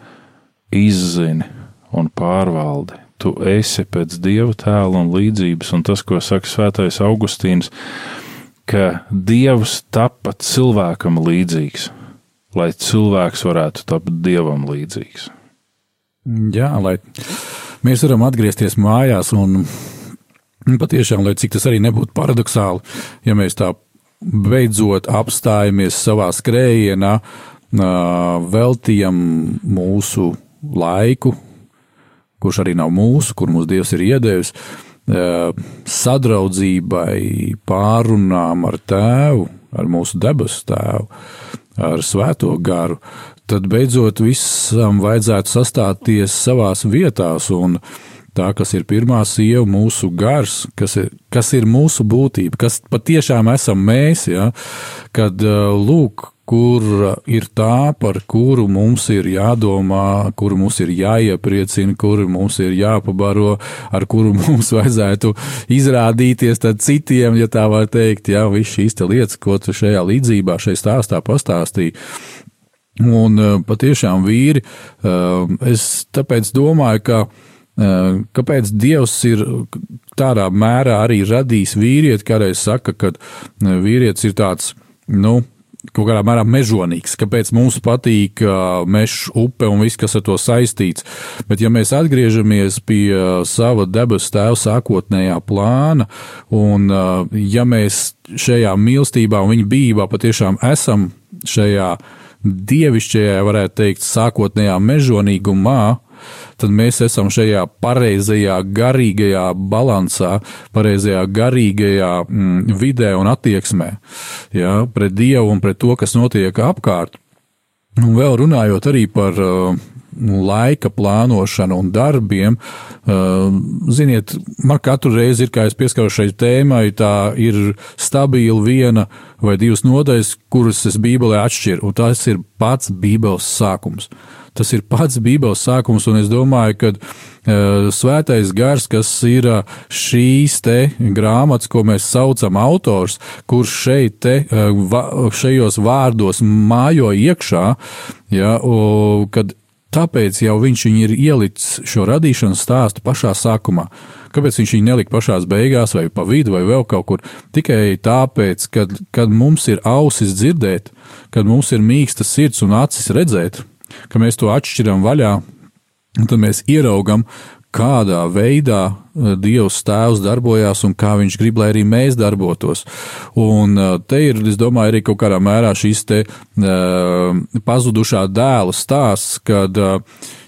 Izzini un pārvaldi. Tu esi pēc dieva tēla un līdzības, un tas, ko saka Svētais Augustīns, ka dievs tapa cilvēkam līdzīgs, lai cilvēks varētu tapt dievam līdzīgs. Jā, lai mēs varam atgriezties mājās un patiešām, lai cik tas arī nebūtu paradoxāli, ja mēs tā beidzot apstājamies savā skrējienā, veltījam mūsu laiku, kurš arī nav mūsu, kur mūsu dievs ir iedevis, sadraudzībai, pārunām ar tēvu, ar mūsu debesu tēvu, ar svēto garu, tad beidzot visam vajadzētu sastāties savās vietās tā, kas ir pirmā sieva, mūsu gars, kas ir, kas ir mūsu būtība, kas patiešām esam mēs, ja, kad lūk, kur ir tā, par kuru mums ir jādomā, kuru mums ir jāiepriecina, kuru mums ir jāpabaro, ar kuru mums vajadzētu izrādīties citiem, ja tā var teikt, jā, viss šīs lietas, ko tu šajā līdzībā, šajā stāstā pastāstīji. Un eh, patiešām vīri, eh, es tāpēc domāju, ka eh, kāpēc Dievs ir tādā mērā arī radījis vīrieti, kādreiz saka, ka vīrietis ir tāds, nu, kaut kādā mērā mežonīgs, kāpēc mums patīk meža upe un viss, kas ar to saistīts. Bet, ja mēs atgriežamies pie sava debesu tēva sākotnējā plāna, un ja mēs šajā mīlestībā un viņa bijībā patiešām esam šajā dievišķajā, varētu teikt, sākotnējā mežonīgumā, tad mēs esam šajā pareizajā garīgajā balansā, pareizajā garīgajā mm, vidē un attieksmē ja, pret Dievu un pret to, kas notiek apkārt. Un vēl runājot arī par uh, laika plānošanu un darbiem, uh, ziniet, man katru reizi ir, kā es pieskaros šai tēmai, tā ir stabila viena vai divas nodaļas, kuras es Bībelē atšķiru, un tas ir pats Bībeles sākums. Tas ir pats Bībeles sākums, un es domāju, ka uh, svētais gars, kas ir uh, šīs te grāmatas, ko mēs saucam autors, kurš šeit te, uh, va, šajos vārdos mājo iekšā, ja, o, kad Tāpēc jau viņš ir ielicis šo radīšanas stāstu pašā sākumā. Kāpēc viņš viņu nelika pašā beigās, vai pa vidu, vai vēl kaut kur? Tikai tāpēc, kad, kad mums ir ausis dzirdēt, kad mums ir mīksta sirds un acis redzēt, ka mēs to atšķiram vaļā, tad mēs ieraugam, kādā veidā eh, Dievs tēvs darbojās un kā viņš grib, lai arī mēs darbotos. Un eh, te ir, es domāju, arī kaut kādā mērā šīs te uh, pazudušā dēla stāsts, kad uh,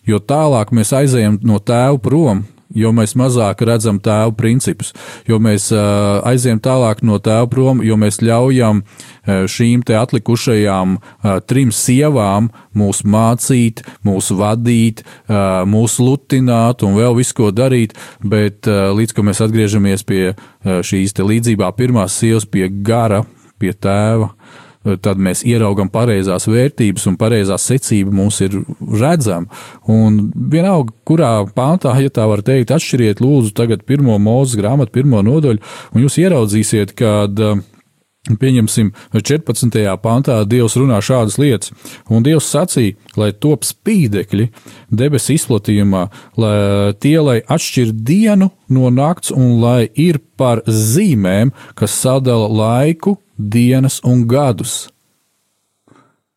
jo tālāk mēs aizējam no tēva prom, jo mēs mazāk redzam tēvu principus, jo mēs uh, aizējam tālāk no tēva prom, jo mēs ļaujam uh, šīm te atlikušajām uh, trim sievām mūs mācīt, mūs vadīt, uh, mūs lutināt un vēl visu ko darīt, bet uh, līdz ko mēs atgriežamies pie uh, šīs te līdzībā pirmās sievas, pie gara, pie tēva, tad mēs ieraugam pareizās vērtības un pareizā secība mums ir redzama. Un vienalga, kurā pāntā, ja tā var teikt, atšķiriet lūdzu tagad pirmo mūzes grāmatu, pirmo nodaļu, un jūs ieraudzīsiet, kad Pieņemsim, 14. pantā Dievs runā šādas lietas, un Dievs sacīja, lai top spīdekļi debesu izplatījumā, lai tie, lai atšķir dienu no nakts, un lai ir par zīmēm, kas sadala laiku, dienas un gadus.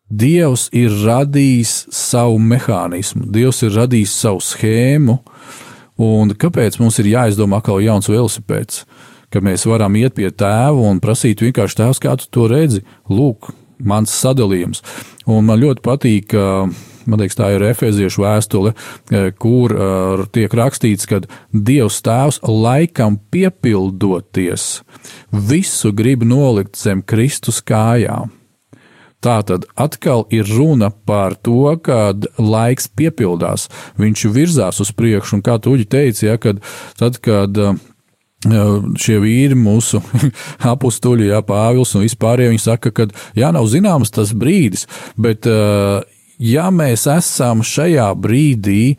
Dievs ir radījis savu mehānismu, Dievs ir radījis savu schēmu, un kāpēc mums ir jāizdomā atkal jauns velosipēds? Ka mēs varam iet pie tēva un prasīt vienkārši tēvs, kā tu to redzi. Lūk, mans sadalījums. Un man ļoti patīk, man liekas, tā ir efeziešu vēstule, kur tiek rakstīts, ka Dievs tēvs laikam piepildoties visu grib nolikt zem Kristus kājām. Tā tad atkal ir runa par to, ka laiks piepildās, viņš virzās uz priekšu, un kā tu teici, ja, kad, tad, kad šie vīri, mūsu apstuļi, Jā, Pāvils un vispārējie, viņi saka, ka jā, nav zināms tas brīdis, bet ja mēs esam šajā brīdī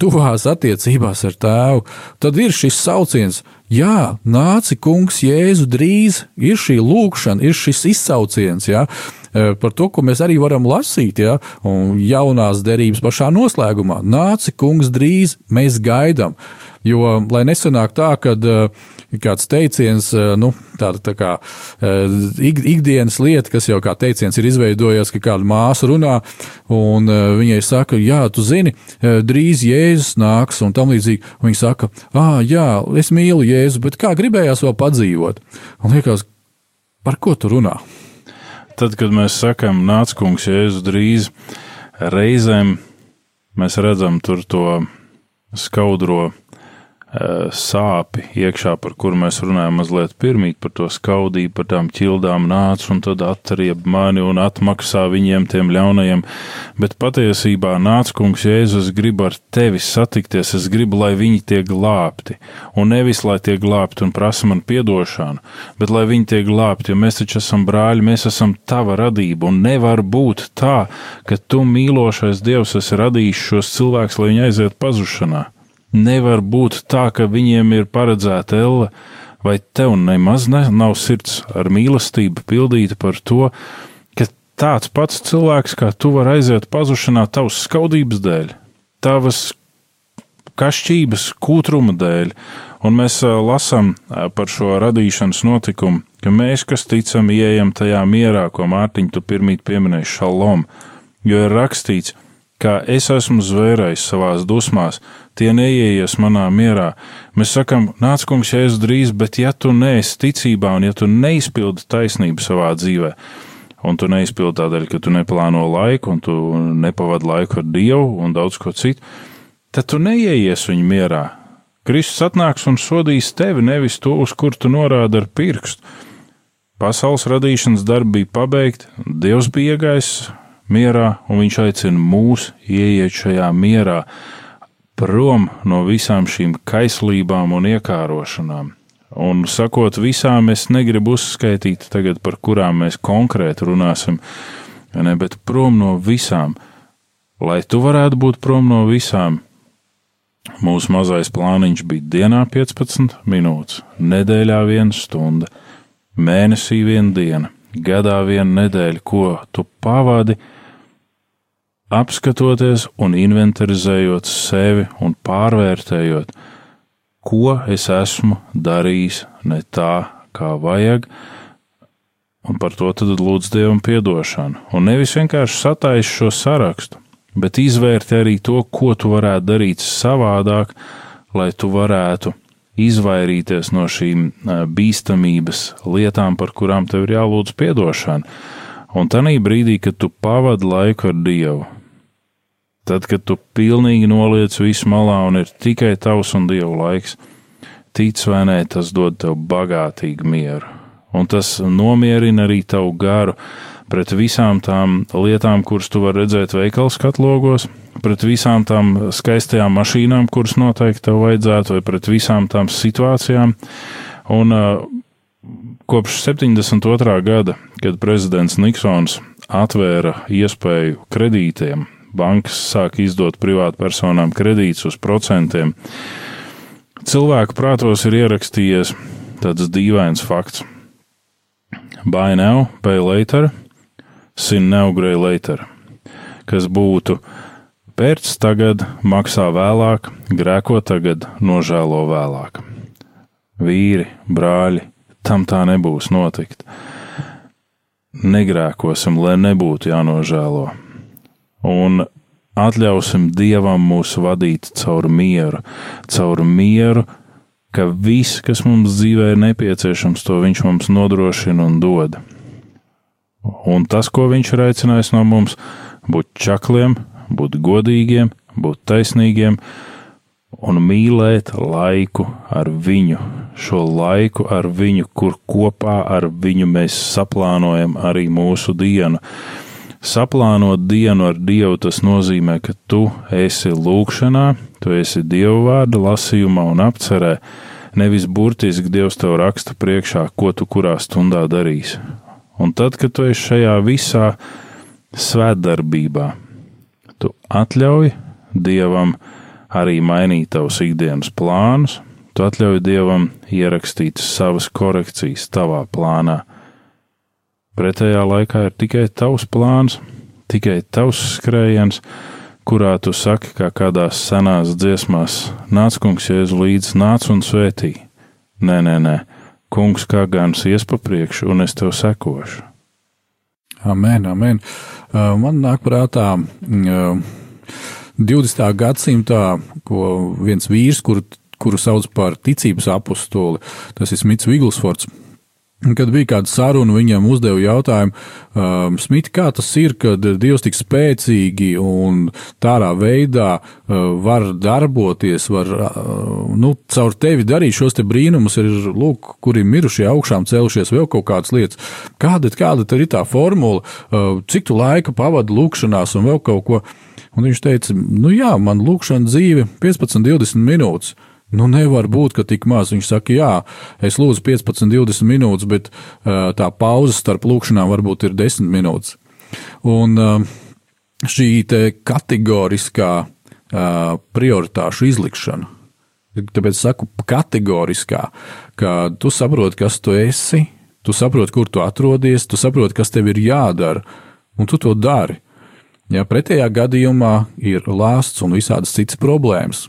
tuvās attiecībās ar tēvu, tad ir šis sauciens, jā, nāci kungs Jēzu drīz, ir šī lūkšana, ir šis izsauciens, jā, par to, ko mēs arī varam lasīt, ja, un jaunās derības pašā noslēgumā. Nāci kungs drīz, mēs gaidām. Jo, lai nesanāk tā, ka kāds teiciens, nu, tāda tā kā ik, ikdienas lieta, kas jau kā teiciens ir izveidojies, ka kāda māsa runā, un viņai saka, jā, tu zini, drīz Jēzus nāks, un tam līdzīgi. Viņa saka, ah, jā, es mīlu Jēzu, bet kā gribējās vēl padzīvot? Un liekas, par ko tu runā? Tad, kad mēs sakām, nāc kungs, Jēzus drīz, reizēm mēs redzam tur to skaudro sāpi iekšā, par kuru mēs runājam mazliet pirmīt, par to skaudību, par tām ķildām nāc un tad atrieb mani un atmaksā viņiem tiem ļaunajiem, bet patiesībā nāc, kungs, Jēzus, es gribu ar tevi satikties, es gribu, lai viņi tiek glābti, un nevis, lai tiek glābti un prasa man piedošanu, bet lai viņi tiek glābti, jo mēs taču esam brāļi, mēs esam tava radība, un nevar būt tā, ka tu mīlošais Dievs esi radījis šos cilvēkus, lai viņi aiziet pazušanā. Nevar būt tā, ka viņiem ir paredzēta elle, vai tev nemaz ne, nav sirds ar mīlestību pildīta par to, ka tāds pats cilvēks kā tu var aiziet pazušanā tavas skaudības dēļ, tavas kašķības, kūtruma dēļ. Un mēs lasām par šo radīšanas notikumu, ka mēs, kas ticam, ieejam tajā mierā, ko Mārtiņš tu pirmīt pieminēji, šalom, jo ir rakstīts, kā es esmu zvērējis savās dusmās, tie neieies manā mierā. Mēs sakam, nāc, kungs, jēzus drīz, bet ja tu neesi ticībā un ja tu neizpildi taisnību savā dzīvē, un tu neizpildi tādēļ, ka tu neplāno laiku, un tu nepavadi laiku ar Dievu un daudz ko citu, tad tu neieies viņu mierā. Kristus atnāks un sodīs tevi, nevis to, uz kur tu norādi ar pirkstu. Pasaules radīšanas darbi bija pabeigti, Dievs bija iegājis mierā, un Viņš aicina mūs ieiet šajā mierā, prom no visām šīm kaislībām un iekārošanām. Un sakot visām, es negribu uzskaitīt tagad, par kurām mēs konkrēti runāsim, ne, bet prom no visām. Lai tu varētu būt prom no visām, mūsu mazais plāniņš bija dienā 15 minūtes, nedēļā 1 stunda, mēnesī 1 diena, gadā 1 nedēļa, ko tu pavadi, apskatoties un inventarizējot sevi un pārvērtējot, ko es esmu darījis ne tā, kā vajag, un par to tad lūdz Dievam piedošanu. Un nevis vienkārši sataisi šo sarakstu, bet izvērti arī to, ko tu varētu darīt savādāk, lai tu varētu izvairīties no šīm bīstamības lietām, par kurām tev ir jālūdz piedošana. Un tajā brīdī, kad tu pavadi laiku ar Dievu, tad, kad tu pilnīgi noliec visu malā un ir tikai tavs un Dieva laiks, tic vai nē, tas dod tev bagātīgu mieru. Un tas nomierina arī tavu garu pret visām tām lietām, kuras tu vari redzēt veikals katlogos, pret visām tām skaistajām mašīnām, kuras noteikti tev vajadzētu, vai pret visām tām situācijām. Un uh, kopš 72. gada, kad prezidents Niksons atvēra iespēju kredītiem, bankas sāk izdot privātpersonām kredītus uz procentiem. Cilvēku prātos ir ierakstījies tāds dīvains fakts. Buy now, pay later, sin now, grey later, kas būtu pērts tagad, maksā vēlāk, grēko tagad, nožēlo vēlāk. Vīri, brāļi, tam tā nebūs notikt. Negrēkosim, lai nebūtu jānožēlo un atļausim Dievam mūs vadīt caur mieru, caur mieru, ka viss, kas mums dzīvē ir nepieciešams, to Viņš mums nodrošina un dod. Un tas, ko Viņš ir aicinājis no mums, būt čakliem, būt godīgiem, būt taisnīgiem un mīlēt laiku ar viņu, šo laiku ar viņu, kur kopā ar viņu mēs saplānojam arī mūsu dienu. Saplānot dienu ar Dievu, tas nozīmē, ka tu esi lūkšanā, tu esi Dieva vārda lasījumā un apcerē, nevis burtiski Dievs tev raksta priekšā, ko tu kurā stundā darīsi. Un tad, kad tu esi šajā visā svētdarbībā, tu atļauj Dievam arī mainīt tavus ikdienas plānus, tu atļauj Dievam ierakstīt savas korekcijas tavā plānā Pretējā laikā ir tikai tavs plāns, tikai tavs skrējiens, kurā tu saki, kā kādās senās dziesmās, nāc, kungs, jēzu līdzi, nāc un svētī. Nē, nē, nē, kungs kā gans ies pa priekšu, un es tev sekošu. Amen, amen. Man nāk prātā 20. Uh, gadsimtā, ko viens vīrs, kuru, kuru sauc par ticības apustuli, tas ir Smits Viglsfords Kad bija kāda saruna, viņam uzdeva jautājumu, um, Smita, kā tas ir, kad Dievs tik spēcīgi un tādā veidā uh, var darboties, var uh, nu, caur tevi darīt šos te brīnumus, ir, lūk, kuri mirušie augšām cēlušies, vēl kaut kādas lietas. Kāda, kāda ir tā formula, uh, cik tu laika pavadi lūkšanās un vēl kaut ko? Un viņš teica, nu jā, man lūkšana dzīve 15-20 minūtes. Nu, nevar būt, ka tik maz. Viņš saka, jā, es lūdzu 15, 20 minūtes, bet uh, tā pauze starp lūkšanām varbūt ir 10 minūtes. Un uh, šī kategoriskā uh, prioritāšu izlikšana, tāpēc saku kategoriskā, ka tu saproti, kas tu esi, tu saproti, kur tu atrodies, tu saproti, kas tev ir jādara, un tu to dari. Ja pretējā gadījumā ir lāsts un visādas citas problēmas,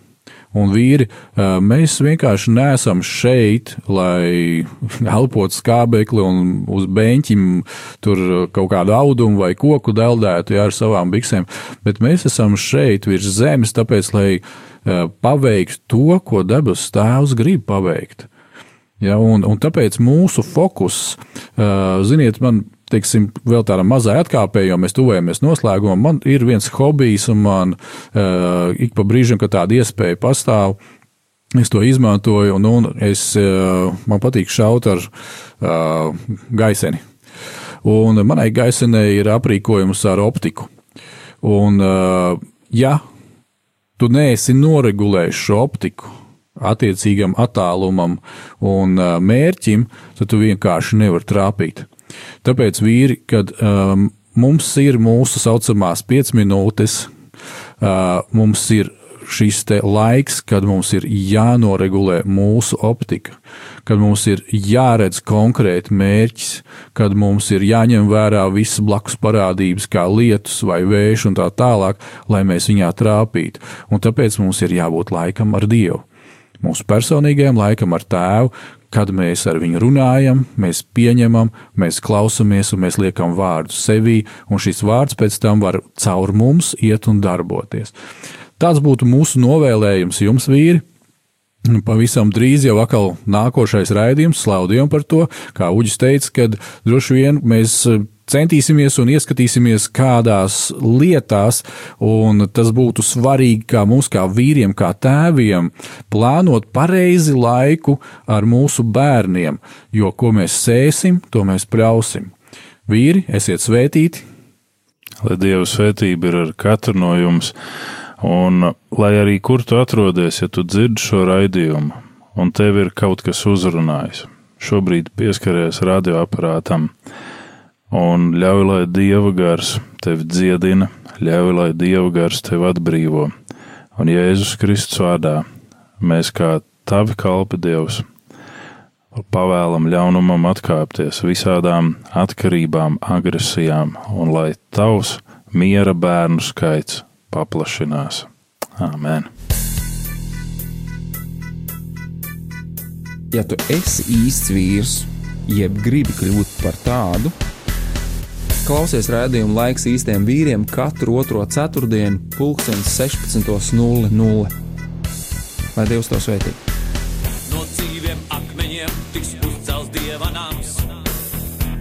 un vīri, mēs vienkārši neesam šeit, lai elpotu skābekli un uz beņķim tur kaut kādu audumu vai koku deldētu jā, ar savām biksēm, bet mēs esam šeit virs zemes, tāpēc, lai paveiktu to, ko debes tēvs grib paveikt. Ja, un, un tāpēc mūsu fokus, ziniet, man teiksim, vēl tādā mazā atkāpē, jo mēs tuvojamies noslēgumam. Man ir viens hobijs, un man uh, ik pa brīžam, kad tāda iespēja pastāv, es to izmantoju, un, un es, uh, man patīk šaut ar uh, gaiseni. Un manai gaisenei ir aprīkojums ar optiku. Un, uh, ja tu neesi noregulējis šo optiku, attiecīgam attālumam un mērķim, tad tu vienkārši nevari trāpīt. Tāpēc, vīri, kad um, mums ir mūsu saucamās 5 minūtes, uh, mums ir šis laiks, kad mums ir jānoregulē mūsu optika, kad mums ir jāredz konkrēti mērķis, kad mums ir jāņem vērā visas blakus parādības, kā lietus vai vējš un tā tālāk, lai mēs viņā trāpītu. Un tāpēc mums ir jābūt laikam ar Dievu. Mūsu personīgajam laikam ar tēvu, kad mēs ar viņu runājam, mēs pieņemam, mēs klausamies un mēs liekam vārdu sevī, un šis vārds pēc tam var caur mums iet un darboties. Tāds būtu mūsu novēlējums jums, vīri. Pavisam drīz jau atkal nākošais raidījums, slaudījām par to, kā Uģis teica, kad droši vien mēs centīsimies un ieskatīsimies kādās lietās, un tas būtu svarīgi kā mums, kā vīriem, kā tēviem, plānot pareizi laiku ar mūsu bērniem, jo ko mēs sēsim, to mēs pļausim. Vīri, esiet svētīti! Lai Dieva svētība ir ar katru no jums! Un, lai arī kur tu atrodies, ja tu dzirdi šo raidījumu, un tev ir kaut kas uzrunājis, šobrīd pieskaries radioaparātam, un ļauj, lai dieva gars tevi dziedina, ļauj, lai dieva gars tevi atbrīvo. Un Jēzus Kristus vārdā mēs kā tavi kalpi Dievs pavēlam ļaunumam atkāpties, visādām atkarībām, agresijām, un lai tavs miera bērnu skaits paplašinās. Amen! Ja tu esi īsts vīrs, jeb gribi kļūt par tādu, klausies rādījumu laiks īstiem vīriem katru otro ceturtdienu, pulksten 16.00. Lai Dievs to svētī! No dzīviem akmeņiem tiks uzcelts dieva nams.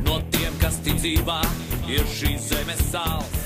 No tiem, kas ticībā ir šīs zemes sāls.